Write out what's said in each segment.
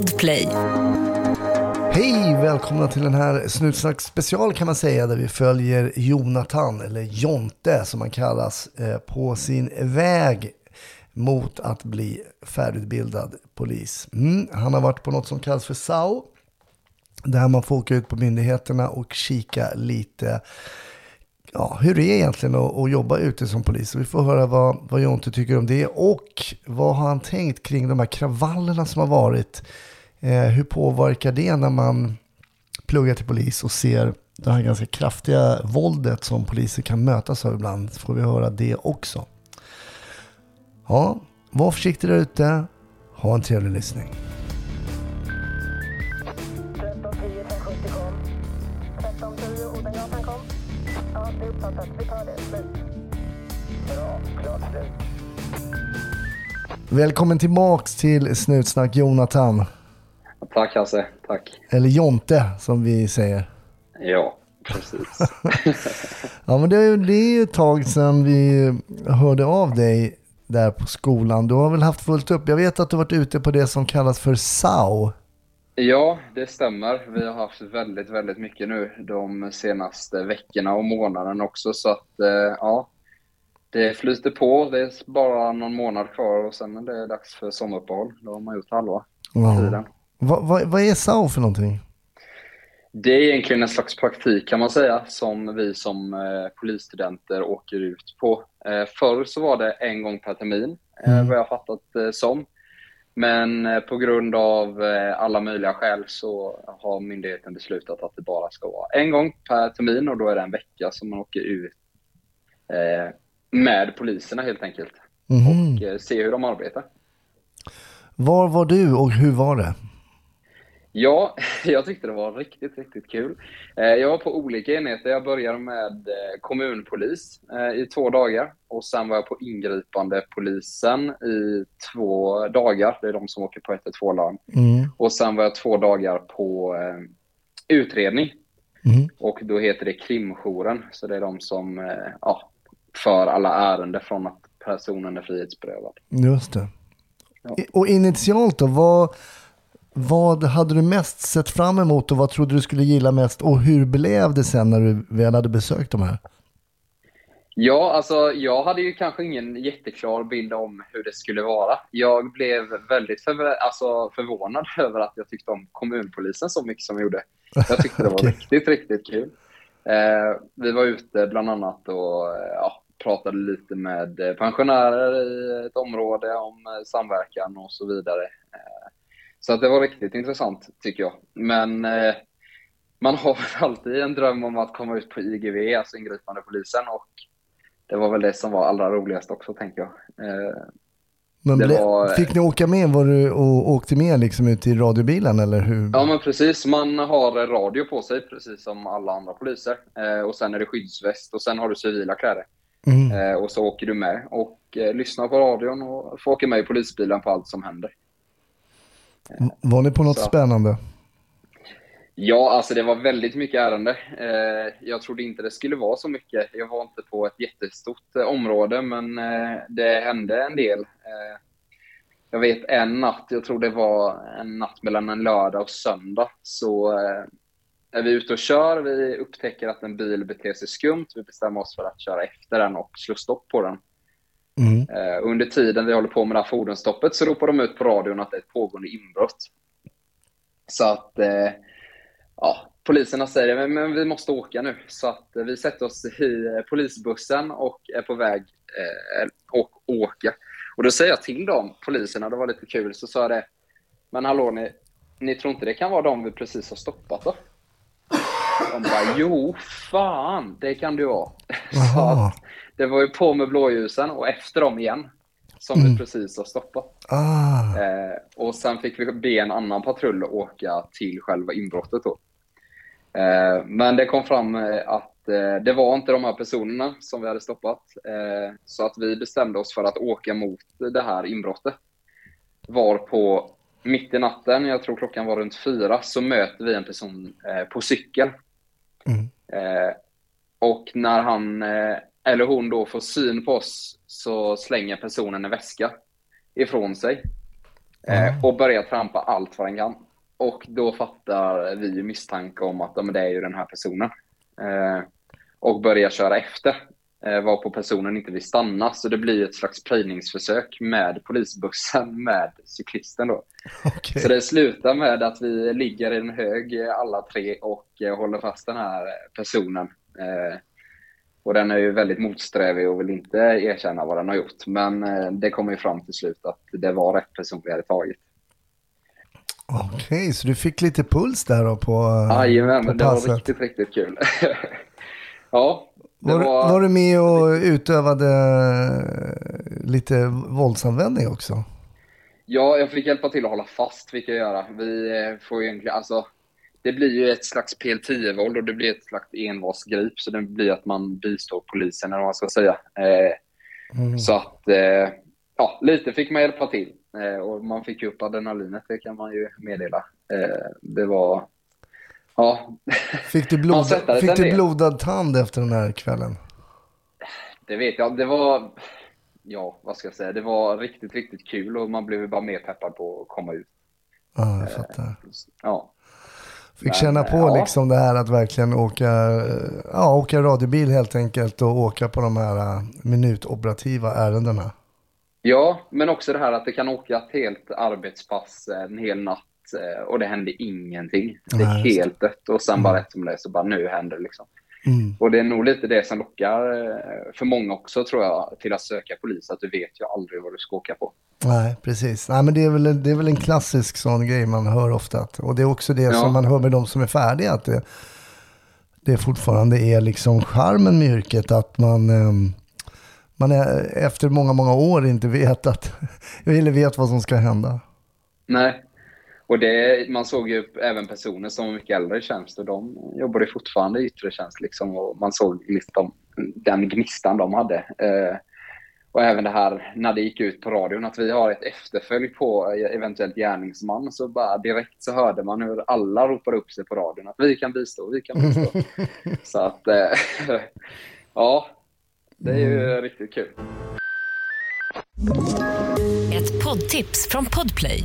Podplay. Hej, välkomna till den här Snutsnack special kan man säga där vi följer Jonathan, eller Jonte som han kallas, eh, på sin väg mot att bli färdigutbildad polis. Mm, han har varit på något som kallas för SAO, där man får åka ut på myndigheterna och kika lite ja, hur det är egentligen att, att jobba ute som polis. vi får höra vad, vad Jonte tycker om det och vad har han tänkt kring de här kravallerna som har varit. Eh, hur påverkar det när man pluggar till polis och ser det här ganska kraftiga våldet som poliser kan mötas av ibland. Får vi höra det också. Ja, var försiktig där ute. Ha en trevlig lyssning. 1310 1070 kom. 1310 Odengatan kom. Ja, det är uppfattat. Vi tar det. Slut. Bra. Klart slut. Välkommen tillbaks till Snutsnack Jonathan. Tack Hasse, tack. Eller Jonte som vi säger. Ja, precis. Ja men det är, det är ju ett tag sedan vi hörde av dig där på skolan. Du har väl haft fullt upp. Jag vet att du har varit ute på det som kallas för SAO. ja, det stämmer. Vi har haft väldigt, väldigt mycket nu de senaste veckorna och månaden också. Så att, eh, ja, det flyter på. Det är bara någon månad kvar och sen är det dags för sommaruppehåll. Då har man gjort halva tiden. Vad, vad, vad är SAO för någonting? Det är egentligen en slags praktik kan man säga som vi som eh, polisstudenter åker ut på. Eh, förr så var det en gång per termin, eh, Mm. vad jag fattat eh, som. Men eh, på grund av eh, alla möjliga skäl så har myndigheten beslutat att det bara ska vara en gång per termin och då är det en vecka som man åker ut eh, med poliserna helt enkelt Mhm. och eh, ser hur de arbetar. Var var du och hur var det? Ja, jag tyckte det var riktigt, riktigt kul. Eh, Jag var på olika enheter. Jag började med eh, kommunpolis eh, i två dagar och sen var jag på ingripande polisen i två dagar. Det är de som åker på 112 larm. Mm. Och sen var jag två dagar på utredning Mm. och då heter det krimjouren. Så det är de som ja, för alla ärenden från att personen är frihetsberövad. Just det. Ja. Och initialt då, vad, vad hade du mest sett fram emot och vad trodde du skulle gilla mest och hur blev det sen när du väl hade besökt de här? Ja, alltså jag hade ju kanske ingen jätteklar bild om hur det skulle vara. Jag blev väldigt förv- alltså, förvånad över att jag tyckte om kommunpolisen så mycket som jag gjorde. Jag tyckte det var Okej. riktigt, riktigt kul. Eh, vi var ute bland annat och eh, ja, pratade lite med eh, pensionärer i ett område om eh, samverkan och så vidare. Så att det var riktigt intressant tycker jag. Men eh, man har väl alltid en dröm om att komma ut på IGV, alltså ingripande polisen och det var väl det som var allra roligast också, tänker jag. Eh, Men ble, var- Fick ni åka med? Var du och åkte med liksom ut i radiobilen eller hur? ja, men precis. Man har radio på sig, precis som alla andra poliser. Eh, och sen är det skyddsväst och sen har du civila kläder. Mm. Eh, och så åker du med och eh, lyssnar på radion och får åka med i polisbilen på allt som händer. Var ni på något Så. spännande? Ja, alltså det var väldigt mycket ärende. Eh, jag trodde inte det skulle vara så mycket. Jag var inte på ett jättestort eh, område, men eh, det hände en del. Jag vet en natt, jag tror det var en natt mellan en lördag och söndag, så är vi ute och kör. Vi upptäcker att en bil beter sig skumt. Vi bestämmer oss för att köra efter den och slå stopp på den. Mm. Eh, under tiden vi håller på med det här fordonsstoppet så ropar de ut på radion att det är ett pågående inbrott. Så att eh, ja, poliserna säger men, men vi måste åka nu. Så att eh, vi sätter oss i polisbussen och är på väg eh, och åka. Och då säger jag till dem, poliserna, det var lite kul, så sa jag det. Men hallå, ni, ni tror inte det kan vara de vi precis har stoppat då? De bara, jo, fan, det kan det vara. Så att det var ju på med blåljusen och efter dem igen. Som Mm. vi precis har stoppat. Ah. Eh, och sen fick vi be en annan patrull åka till själva inbrottet då. Eh, men det kom fram eh, att eh, det var inte de här personerna som vi hade stoppat. Eh, så att vi bestämde oss för att åka mot det här inbrottet. Var på mitt i natten, jag tror klockan var runt fyra, så möter vi en person eh, på cykel. Mm. Och när han eller hon då får syn på oss så slänger personen en väska ifrån sig. Eh, och börjar trampa allt vad den kan. Och då fattar vi misstanke om att men det är ju den här personen. Eh, och börjar köra efter. Eh, varpå personen inte vill stanna. Så det blir ett slags plöjningsförsök med polisbussen med cyklisten då. Okej. Så det slutar med att vi ligger i en hög alla tre och håller fast den här personen. Och den är ju väldigt motsträvig och vill inte erkänna vad den har gjort. Men eh, det kommer ju fram till slut att det var rätt person vi hade tagit. Okej, så du fick lite puls där då på, eh, Jajamän, det var passet. riktigt, riktigt kul. ja, Var, var... var... du med och utövade eh, lite våldsanvändning också? Ja, jag fick hjälpa till att hålla fast, fick jag göra. Vi får ju egentligen, alltså, det blir ju ett slags PL10-våld och det blir ett slags envalsgrip, så det blir att man bistår polisen, eller vad man ska säga. Eh, Mm. Så att, eh, ja, lite fick man hjälpa till. Eh, och man fick ju upp adrenalinet, det kan man ju meddela. Eh, det var, ja, Fick du, blod, fick du blodad tand efter den här kvällen? det vet jag. Det var, ja, vad ska jag säga, det var riktigt, riktigt kul och man blev ju bara mer peppad på att komma ut. Ja, jag fattar. Ja, Fick känna på ja. liksom det här att verkligen åka, ja, åka radiobil helt enkelt och åka på de här eh, minutoperativa ärendena. Ja, men också det här att det kan åka ett helt arbetspass en hel natt eh, och det händer ingenting. Det är Nej, helt dött och sen bara rätt som det är så bara nu händer det liksom. Mm. Och det är nog lite det som lockar eh, för många också tror jag till att söka polis, att du vet ju aldrig vad du ska åka på. Nej, precis. Nej, men det är, väl, det är väl en klassisk sån grej man hör ofta. Och det är också det Ja. som man hör med de som är färdiga. Att det, det fortfarande är liksom charmen med yrket. Att man, ehm, man är, efter många, många år inte vet att, eller vet vad som ska hända. Nej. Och det, man såg ju även personer som var mycket äldre i tjänst och de jobbade fortfarande i yttre tjänst liksom och man såg liksom den gnistan de hade. Eh, och även det här när det gick ut på radion att vi har ett efterfölj på eventuellt gärningsman så bara direkt så hörde man hur alla ropade upp sig på radion att vi kan bistå, vi kan bistå. så att eh, ja, det är ju riktigt kul. Ett poddtips från Podplay.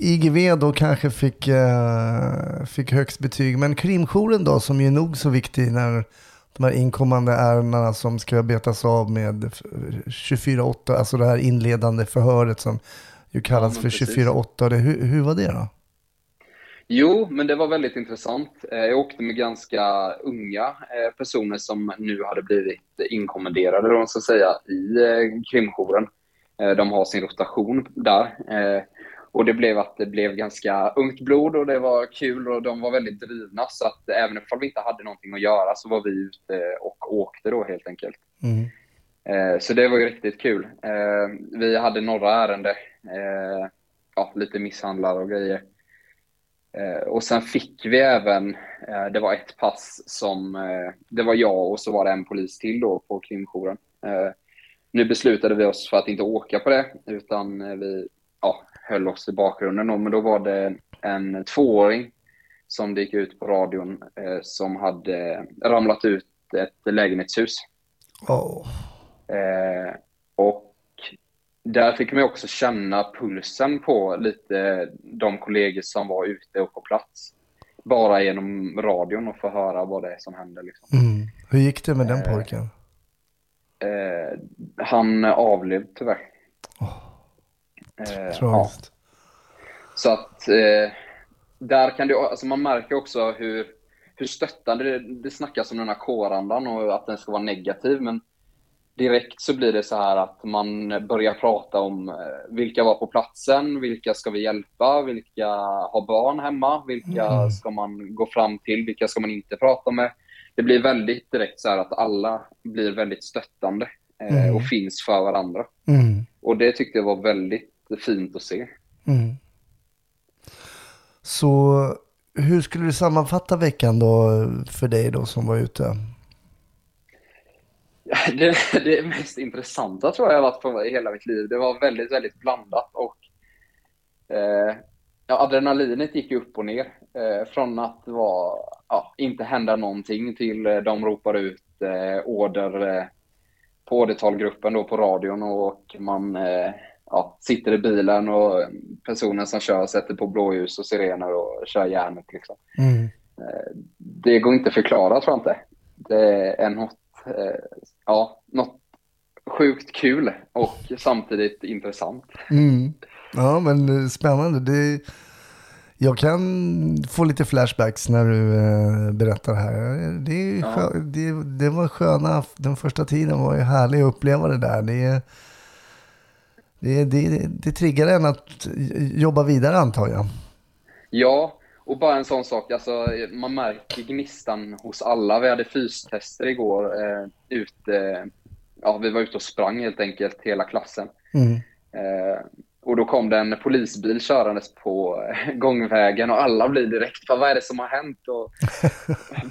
IGV då kanske fick, eh, fick högst betyg, men krimjouren då som ju är nog så viktig när de här inkommande ärendena som ska betas av med f- 24-8, alltså det här inledande förhöret som ju kallas men för precis. 24-8. Det, hur, hur var det då? Jo, men det var väldigt intressant. Eh, Jag åkte med ganska unga eh, personer som nu hade blivit inkommenderade, då, så att säga, i eh, krimjouren. De har sin rotation där. Och det blev att det blev ganska ungt blod och det var kul och de var väldigt drivna. Så att även om vi inte hade någonting att göra så var vi ute och åkte då helt enkelt. Mm. Eh, Så det var ju riktigt kul. Eh, Vi hade några ärenden, eh, ja, lite misshandlar och grejer. Eh, Och sen fick vi även, eh, det var ett pass som, eh, det var jag och så var det en polis till då på krimjouren. Nu beslutade vi oss för att inte åka på det, utan vi höll oss i bakgrunden då. Men då var det en tvååring som det gick ut på radion eh, som hade ramlat ut ett lägenhetshus. Åh. Eh, och där fick man också känna pulsen på lite de kollegor som var ute och på plats. Bara genom radion och få höra vad det är som händer. Liksom. Mm. Hur gick det med den Eh, pojken? Eh, han avled tyvärr. Eh, ja. Så att eh, där kan det, alltså man märker också hur, hur stöttande det, det snackas om den här kårandan och att den ska vara negativ. Men direkt så blir det så här att man börjar prata om eh, vilka var på platsen, vilka ska vi hjälpa, vilka har barn hemma, vilka Mm. ska man gå fram till, vilka ska man inte prata med. Det blir väldigt direkt så här att alla blir väldigt stöttande eh, Mm. och finns för varandra. Mm. Och det tyckte jag var väldigt fint att se. Mm. Så hur skulle du sammanfatta veckan då för dig då som var ute? Det, det mest intressanta tror jag varit på i hela mitt liv. Det var väldigt, väldigt blandat och eh, ja, adrenalinet gick upp och ner. Eh, från att vara, ja, inte hända någonting till eh, de ropar ut eh, order eh, på ordertalgruppen då på radion och man eh, ja, sitter i bilen och personen som kör sätter på blåljus och sirener och kör järnet. Liksom. Mm. Eh, det går inte att förklara tror jag inte. Det är något, eh, ja, något sjukt kul och samtidigt intressant. Mm. Ja, men eh, spännande. Det, jag kan få lite flashbacks när du eh, berättar det här. Det, är Ja. skö, det, det var sköna, den första tiden var ju härlig att uppleva det där. Det, det, det, det triggar en att jobba vidare antar jag. Ja, och bara en sån sak, alltså, man märker gnistan hos alla. Vi hade fystester igår. Eh, ute, ja, vi var ute och sprang helt enkelt, hela klassen. Mm. Eh, och då kom det en polisbil körandes på gångvägen och alla blir direkt, "Fan, vad är det som har hänt? Och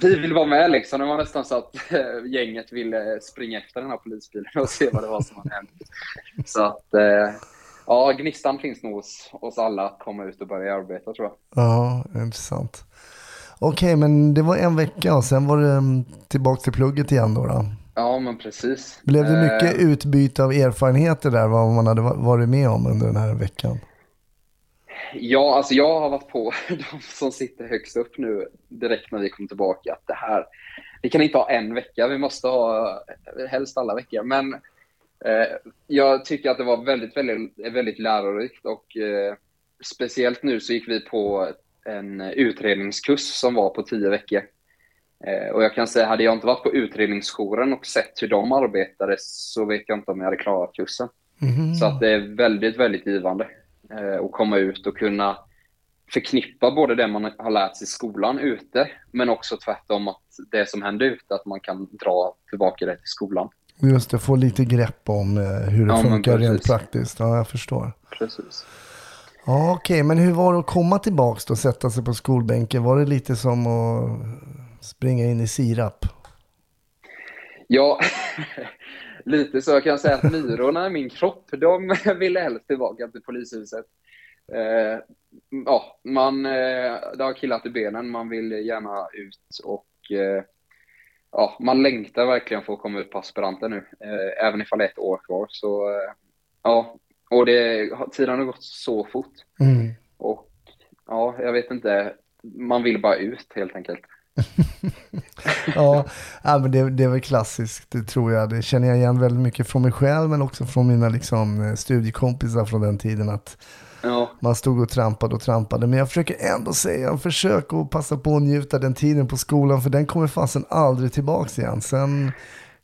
vi vill vara med liksom. Det var nästan så att eh, gänget ville springa efter den här polisbilen och se vad det var som hade hänt. Så att, eh, ja, gnistan finns nog hos oss alla att komma ut och börja arbeta tror jag. Ja, intressant. Okej, men det var en vecka och sen var det mm, tillbaka till plugget igen då. då. Ja, men precis. Blev det Eh, mycket utbyte av erfarenheter där, vad man hade va- varit med om under den här veckan? Ja, alltså jag har varit på de som sitter högst upp nu direkt när vi kom tillbaka att det här, vi kan inte ha en vecka, vi måste ha eh, helst alla veckor. Men eh, jag tycker att det var väldigt, väldigt, väldigt lärorikt och eh, speciellt nu så gick vi på en utredningskurs som var på tio veckor. Eh, och jag kan säga, hade jag inte varit på utredningsjouren och sett hur de arbetade så vet jag inte om jag hade klarat kursen. Mhm. Så att det är väldigt, väldigt givande eh, att komma ut och kunna förknippa både det man har lärt sig i skolan ute, men också tvärtom att det som händer ute, att man kan dra tillbaka det till skolan. Just det, få lite grepp om eh, hur det Ja, funkar rent praktiskt. Ja, jag förstår. Precis. Ja, okej, men hur var det att komma tillbaks då och sätta sig på skolbänken? Var det lite som att springa in i sirap? Ja, lite så. Jag kan säga att myrorna i min kropp, de ville helst tillbaka till polishuset. Eh, ja, man, eh, det har killat i benen, man vill gärna ut och eh, ja, man längtar verkligen för att komma ut på aspiranten nu, eh, även ifall det är ett år kvar. Så eh, ja, och det, tiden har gått så fort. Mm. Och ja, jag vet inte, man vill bara ut helt enkelt. Ja, men det, det är väl klassiskt, det tror jag. Det känner jag igen väldigt mycket från mig själv, men också från mina liksom, eh, studiekompisar från den tiden. Att Ja, man stod och trampade och trampade. Men jag försöker ändå säga, försök att passa på att njuta den tiden på skolan, för den kommer fasen aldrig tillbaks igen. Sen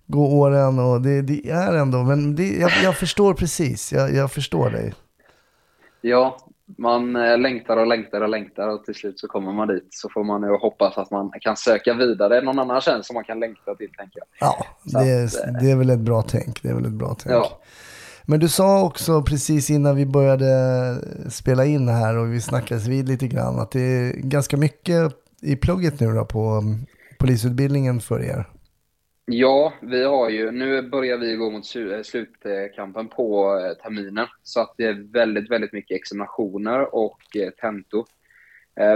går åren och det, det är ändå, men det, jag, jag förstår precis, jag, jag förstår dig. Ja, man eh, längtar och längtar och längtar och till slut så kommer man dit. Så får man ju hoppas att man kan söka vidare någon annan tjänst som man kan längta till, tänker jag. Ja, det, att, eh, det är väl ett bra tänk. Det är väl ett bra tänk. Ja. Men du sa också precis innan vi började spela in här och vi snackades vid lite grann att det är ganska mycket i plugget nu då på um, polisutbildningen för er. Ja, vi har ju, nu börjar vi gå mot eh, slutkampen på eh, terminen. Så att det är väldigt, väldigt mycket examinationer och eh, tentor.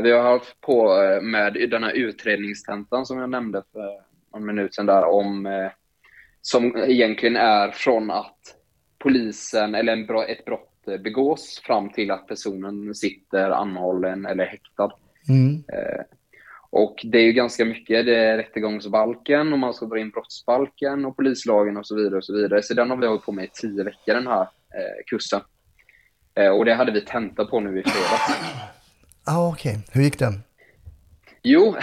Vi har haft på med den här utredningstentan som jag nämnde för en minut sedan där om, som egentligen är från att polisen eller en bra, ett brott begås fram till att personen sitter anhållen eller häktad. Mm. Och det är ju ganska mycket, det är rättegångsbalken och man ska dra in brottsbalken och polislagen och så vidare och så vidare. Så den har vi hållit på med i tio veckor den här eh, kursen. Eh, och det hade vi tenta på nu i fredags. Ah, Okej, hur gick den? Jo,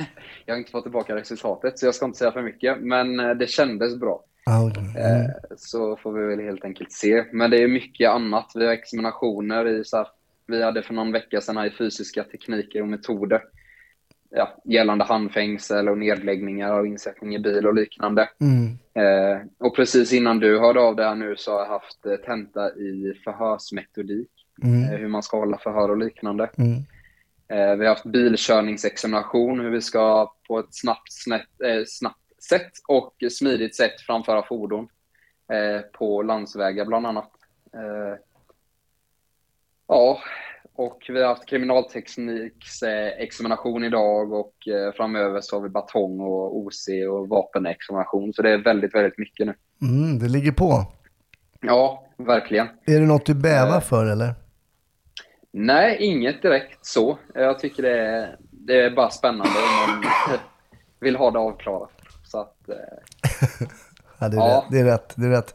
jag har inte fått tillbaka resultatet så jag ska inte säga för mycket, men eh, det kändes bra. Ah. Eh, mm. Så får vi väl helt enkelt se. Men det är mycket annat. Vi har examinationer i så här, vi hade för någon vecka sedan här i fysiska tekniker och metoder. Ja, gällande handfängsel och nedläggningar och insättning i bil och liknande. Mm. Eh, och precis innan du hörde av det här nu så har jag haft eh, tenta i förhörsmetodik. Mm. Eh, hur man ska hålla förhör och liknande. Mm. Eh, vi har haft bilkörningsexamination, hur vi ska på ett snabbt, snett, eh, snabbt sätt och smidigt sätt framföra fordon eh, på landsvägar bland annat. Ja, och vi har haft kriminaltekniksexamination idag och eh, framöver så har vi batong och OC och vapenexamination. Så det är väldigt, väldigt mycket nu. Mm, det ligger på. Ja, verkligen. Är det något du bävar Eh. för eller? Nej, inget direkt så. Jag tycker det är, det är bara spännande om man vill ha det avklarat. Så att, eh, Ja, det, är Ja. Rätt, det är rätt. Det är rätt.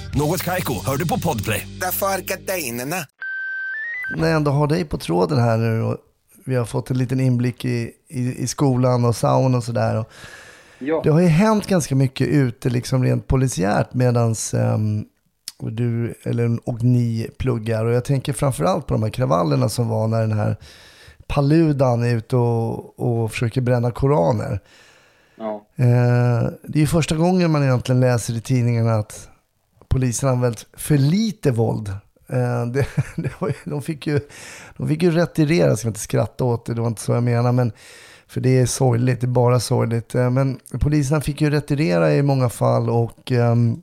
Något Kaiko, hör du på Podplay. Därför är gardinerna. När jag ändå har dig på tråden här nu och vi har fått en liten inblick i, i, i skolan och sauna och sådär. ja. Det har ju hänt ganska mycket ute liksom rent polisiärt medans ehm, du eller, och ni pluggar. Och jag tänker framförallt på de här kravallerna som var när den här Paludan är ute och, och försöker bränna koraner. ja. Eh, det är ju första gången man egentligen läser i tidningarna att polisen har använt för lite våld. Eh, det, det var ju, de, fick ju, de fick ju retirera, jag ska inte skratta åt det, det var inte så jag menade. men för det är sorgligt, det är bara sorgligt. Eh, men poliserna fick ju retirera i många fall och ehm,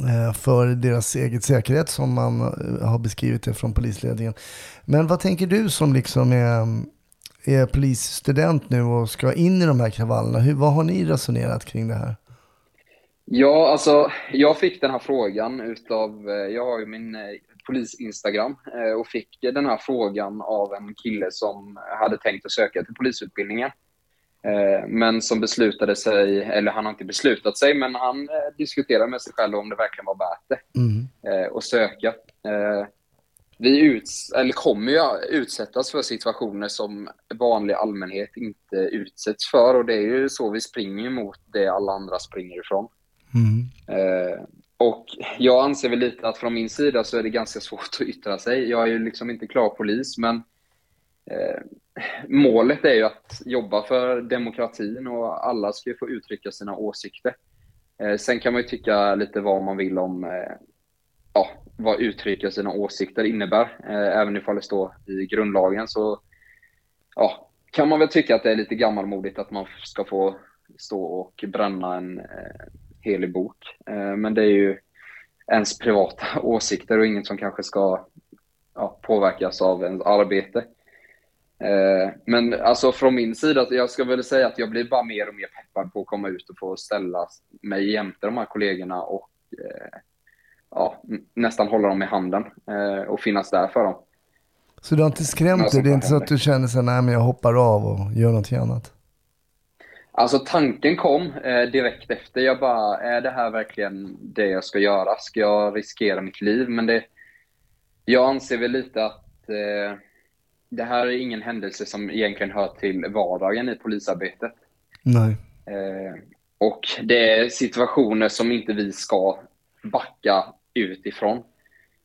eh, för deras eget säkerhet som man eh, har beskrivit det från polisledningen. Men vad tänker du som liksom är, är polisstudent nu och ska in i de här kravallerna? Hur, vad har ni resonerat kring det här? Ja, alltså jag fick den här frågan utav, eh, jag har ju min eh, polis-instagram eh, och fick den här frågan av en kille som hade tänkt att söka till polisutbildningen. Men som beslutade sig, eller han har inte beslutat sig, men han diskuterade med sig själv om det verkligen var värt det Mm. att söka. Vi uts eller kommer ju utsättas för situationer som vanlig allmänhet inte utsätts för och det är ju så vi springer mot det alla andra springer ifrån. Mm. Eh, och jag anser väl lite att från min sida så är det ganska svårt att yttra sig. Jag är ju liksom inte klar polis, men eh, målet är ju att jobba för demokratin och alla ska ju få uttrycka sina åsikter. Eh, sen kan man ju tycka lite vad man vill om eh, ja, vad uttrycka sina åsikter innebär. Eh, även ifall det står i grundlagen så ja, kan man väl tycka att det är lite gammalmodigt att man ska få stå och bränna en eh, helig bok. Eh, men det är ju ens privata åsikter och inget som kanske ska ja, påverkas av ens arbete. Eh, men alltså från min sida, jag ska väl säga att jag blir bara mer och mer peppad på att komma ut och få ställa mig jämte de här kollegorna och eh, ja, nästan hålla dem i handen och finnas där för dem. Så du har inte skrämt dig? Det är inte så att du känner så nej men jag hoppar av och gör någonting annat? Alltså tanken kom eh, direkt efter. Jag bara, är det här verkligen det jag ska göra? Ska jag riskera mitt liv? Men det, jag anser väl lite att eh, det här är ingen händelse som egentligen hör till vardagen i polisarbetet. Nej. Eh, och det är situationer som inte vi ska backa utifrån.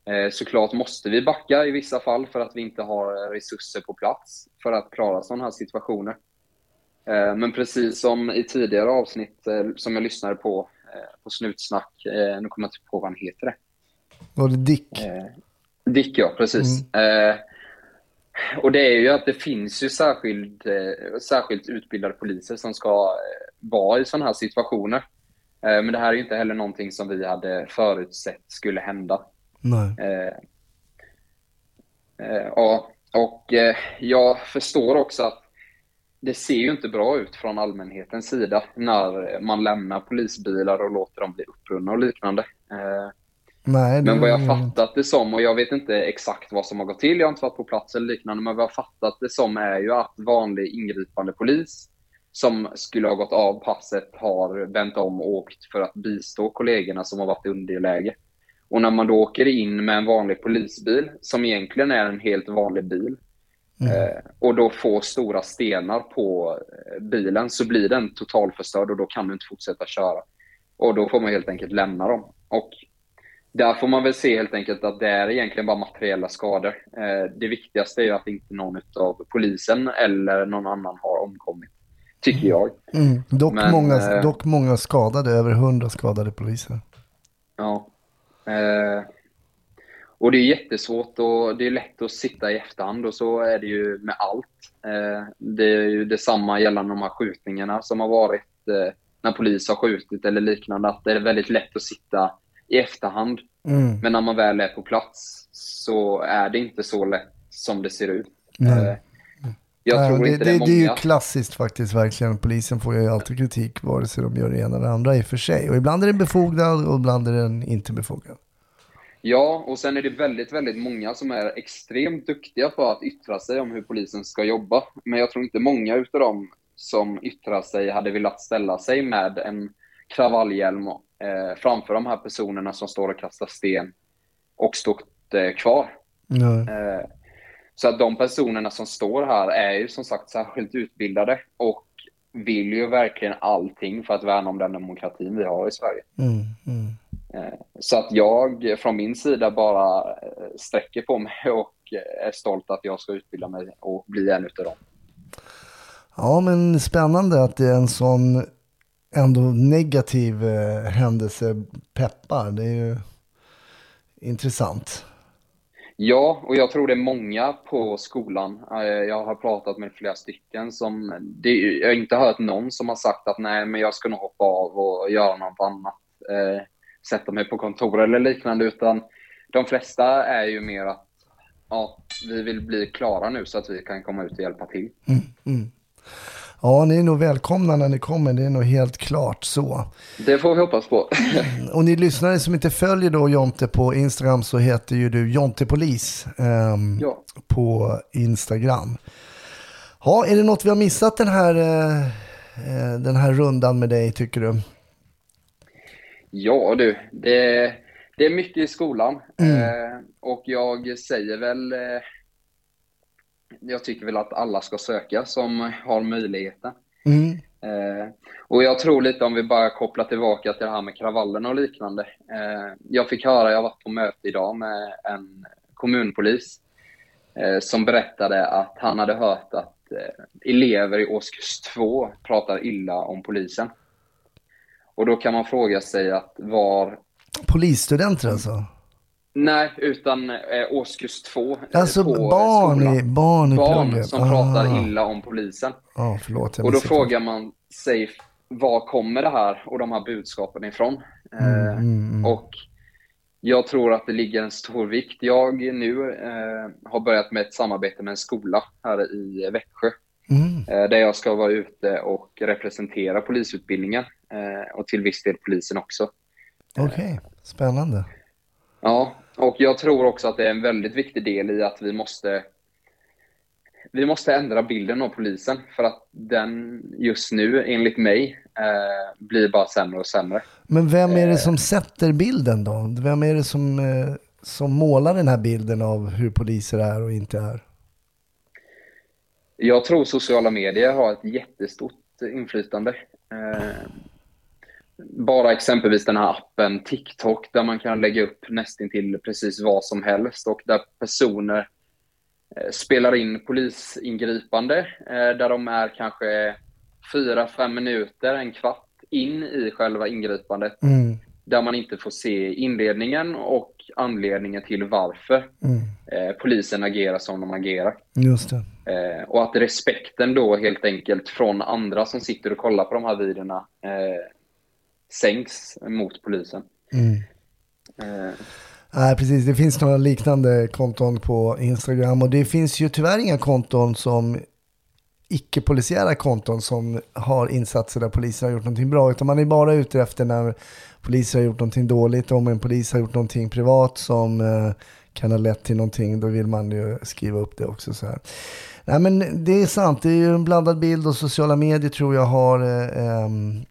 Eh, såklart måste vi backa i vissa fall för att vi inte har resurser på plats för att klara sådana här situationer. Eh, men precis som i tidigare avsnitt eh, som jag lyssnade på, eh, på Snutsnack, nu kommer jag inte på vad han heter. Det. Var det Dick? Dick, ja, precis. Eh, och det är ju att det finns ju särskilt, särskilt utbildade poliser som ska vara i sådana här situationer. Men det här är ju inte heller någonting som vi hade förutsett skulle hända. Nej. Ja, och jag förstår också att det ser ju inte bra ut från allmänhetens sida när man lämnar polisbilar och låter dem bli upprunna och liknande. Eh, Nej, men vad jag det- fattat det som, och jag vet inte exakt vad som har gått till, jag har inte varit på plats eller liknande, men vad jag fattat det som är ju att vanlig ingripande polis som skulle ha gått av passet har vänt om och åkt för att bistå kollegorna som har varit i underläge. Och när man då åker in med en vanlig polisbil, som egentligen är en helt vanlig bil, eh, och då får stora stenar på eh, bilen så blir den totalförstörd och då kan du inte fortsätta köra. Och då får man helt enkelt lämna dem. Och där får man väl se helt enkelt att det är egentligen bara materiella skador. Eh, det viktigaste är ju att inte någon av polisen eller någon annan har omkommit. Tycker jag. Mm. Dock, Men, många, dock många skadade, över hundra skadade poliser. Ja. Eh, och det är jättesvårt och det är lätt att sitta i efterhand och så är det ju med allt. Eh, det är ju detsamma gällande de här skjutningarna som har varit eh, när polis har skjutit eller liknande. Att det är väldigt lätt att sitta i efterhand. Mm. Men när man väl är på plats så är det inte så lätt som det ser ut. Nej. Eh, jag Nej, tror det, inte det, är det, det är ju många. klassiskt faktiskt, verkligen. Polisen får ju alltid kritik, vare sig de gör det ena eller det andra i och för sig. Och ibland är den befogad och ibland är den inte befogad. Ja, och sen är det väldigt, väldigt många som är extremt duktiga på att yttra sig om hur polisen ska jobba. Men jag tror inte många utav dem som yttrar sig hade velat ställa sig med en kravallhjälm eh, framför de här personerna som står och kastar sten och stått eh, kvar. Eh, så att de personerna som står här är ju som sagt särskilt utbildade och vill ju verkligen allting för att värna om den demokratin vi har i Sverige. Mm, mm. Eh, Så att jag från min sida bara eh, sträcker på mig och är stolt att jag ska utbilda mig och bli en utav dem. Ja, men spännande att det är en sån ändå negativ eh, händelse peppar. Det är ju intressant. Ja, och jag tror det är många på skolan. Jag har pratat med flera stycken som, det, jag har inte hört någon som har sagt att nej, men jag ska nog hoppa av och göra något annat. Eh, sätta mig på kontor eller liknande, utan de flesta är ju mer att ja, vi vill bli klara nu så att vi kan komma ut och hjälpa till. Mm. Ja, ni är nog välkomna när ni kommer. Det är nog helt klart så. Det får vi hoppas på. Och ni lyssnare som inte följer då Jonte på Instagram så heter ju du Jonte Polis ehm, Ja. på Instagram. Ja, är det något vi har missat den här, eh, eh, den här rundan med dig tycker du? Ja du, det, det är mycket i skolan. Mm. Eh, och jag säger väl... Eh, jag tycker väl att alla ska söka som har möjligheten. Mm. Eh, och jag tror lite om vi bara kopplar tillbaka till det här med kravallerna och liknande. Eh, jag fick höra, jag varit på möte idag med en kommunpolis eh, som berättade att han hade hört att eh, elever i årskurs två pratar illa om polisen. Och då kan man fråga sig att var Polisstudenter alltså? Nej, utan eh, årskurs två. eh, Alltså på barn i, barn i Barn plugget. som Ah. pratar illa om polisen. Ja, förlåt. Och då frågar man sig, var kommer det här och de här budskapen ifrån? Eh, mm, Och jag tror att det ligger en stor vikt. Jag nu eh, har börjat med ett samarbete med en skola här i Växjö. Mm. Eh, där jag ska vara ute och representera polisutbildningen. Eh, och till viss del polisen också. Okej, spännande. Ja, och jag tror också att det är en väldigt viktig del i att vi måste vi måste ändra bilden av polisen för att den just nu, enligt mig, eh, blir bara sämre och sämre. Men vem är det Eh. som sätter bilden då? Vem är det som, eh, som målar den här bilden av hur poliser är och inte är? Jag tror sociala medier har ett jättestort inflytande. Eh, bara exempelvis den här appen TikTok där man kan lägga upp nästintill precis vad som helst och där personer eh, spelar in polisingripande eh, där de är kanske fyra, fem minuter, en kvart in i själva ingripandet Mm, där man inte får se inledningen och anledningen till varför mm, eh, polisen agerar som de agerar. just det. Och att respekten då helt enkelt från andra som sitter och kollar på de här videorna sänks mot polisen. Mm. Eh, Nej, precis. Det finns några liknande konton på Instagram och det finns ju tyvärr inga konton som icke-polisiära konton som har insatser där polisen har gjort någonting bra, utan man är bara ute efter när poliser har gjort någonting dåligt. Om en polis har gjort någonting privat som eh, kan ha lett till någonting, då vill man ju skriva upp det också så här. Nej men det är sant, det är ju en blandad bild och sociala medier tror jag har eh, ehm,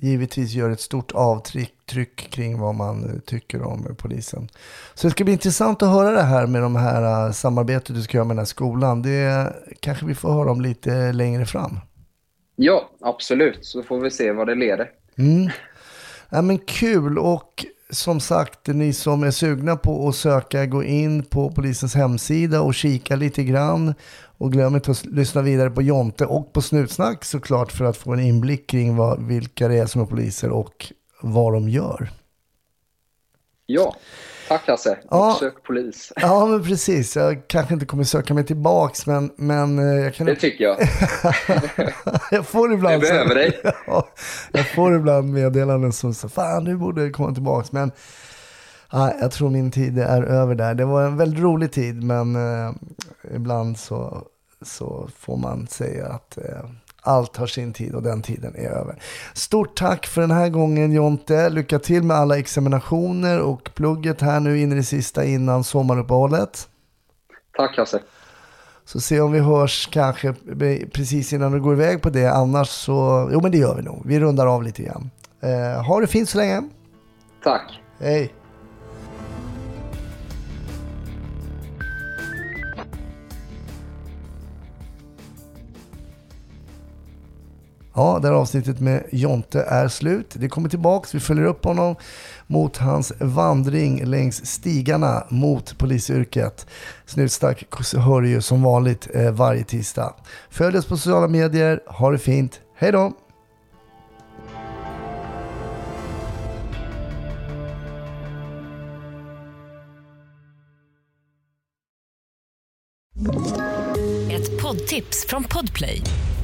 givetvis gör ett stort avtryck tryck kring vad man eh, tycker om eh, polisen. Så det ska bli intressant att höra det här med de här uh, samarbetet du ska göra med den här skolan. Det kanske vi får höra om lite längre fram. Ja, absolut. Så får vi se vad det leder. Mm. Ja, men kul och som sagt, ni som är sugna på att söka, gå in på polisens hemsida och kika lite grann. Och glöm inte att lyssna vidare på Jonte och på Snutsnack såklart för att få en inblick kring vad, vilka det är som är poliser och vad de gör. Ja, tack Hasse. Ja. Sök polis. Ja, men precis. Jag kanske inte kommer söka mig tillbaks, men, men eh, jag kan... Det tycker jag. jag får ibland... Jag behöver dig. Ja, jag får ibland meddelanden som så fan du borde komma tillbaks. Men ja, jag tror min tid är över där. Det var en väldigt rolig tid, men eh, ibland så, så får man säga att eh, allt har sin tid och den tiden är över. Stort tack för den här gången Jonte. Lycka till med alla examinationer och plugget här nu in i det sista innan sommaruppehållet. Tack Hasse. Så se om vi hörs kanske precis innan du går iväg på det. Annars så, jo men det gör vi nog. Vi rundar av lite grann. Eh, ha det fint så länge. Tack. Hej. Ja, det här avsnittet med Jonte är slut. Det kommer tillbaks. Vi följer upp honom mot hans vandring längs stigarna mot polisyrket. Snutsnack hör du ju som vanligt eh, varje tisdag. Följ oss på sociala medier. Ha det fint. Hej då! Ett poddtips från Podplay.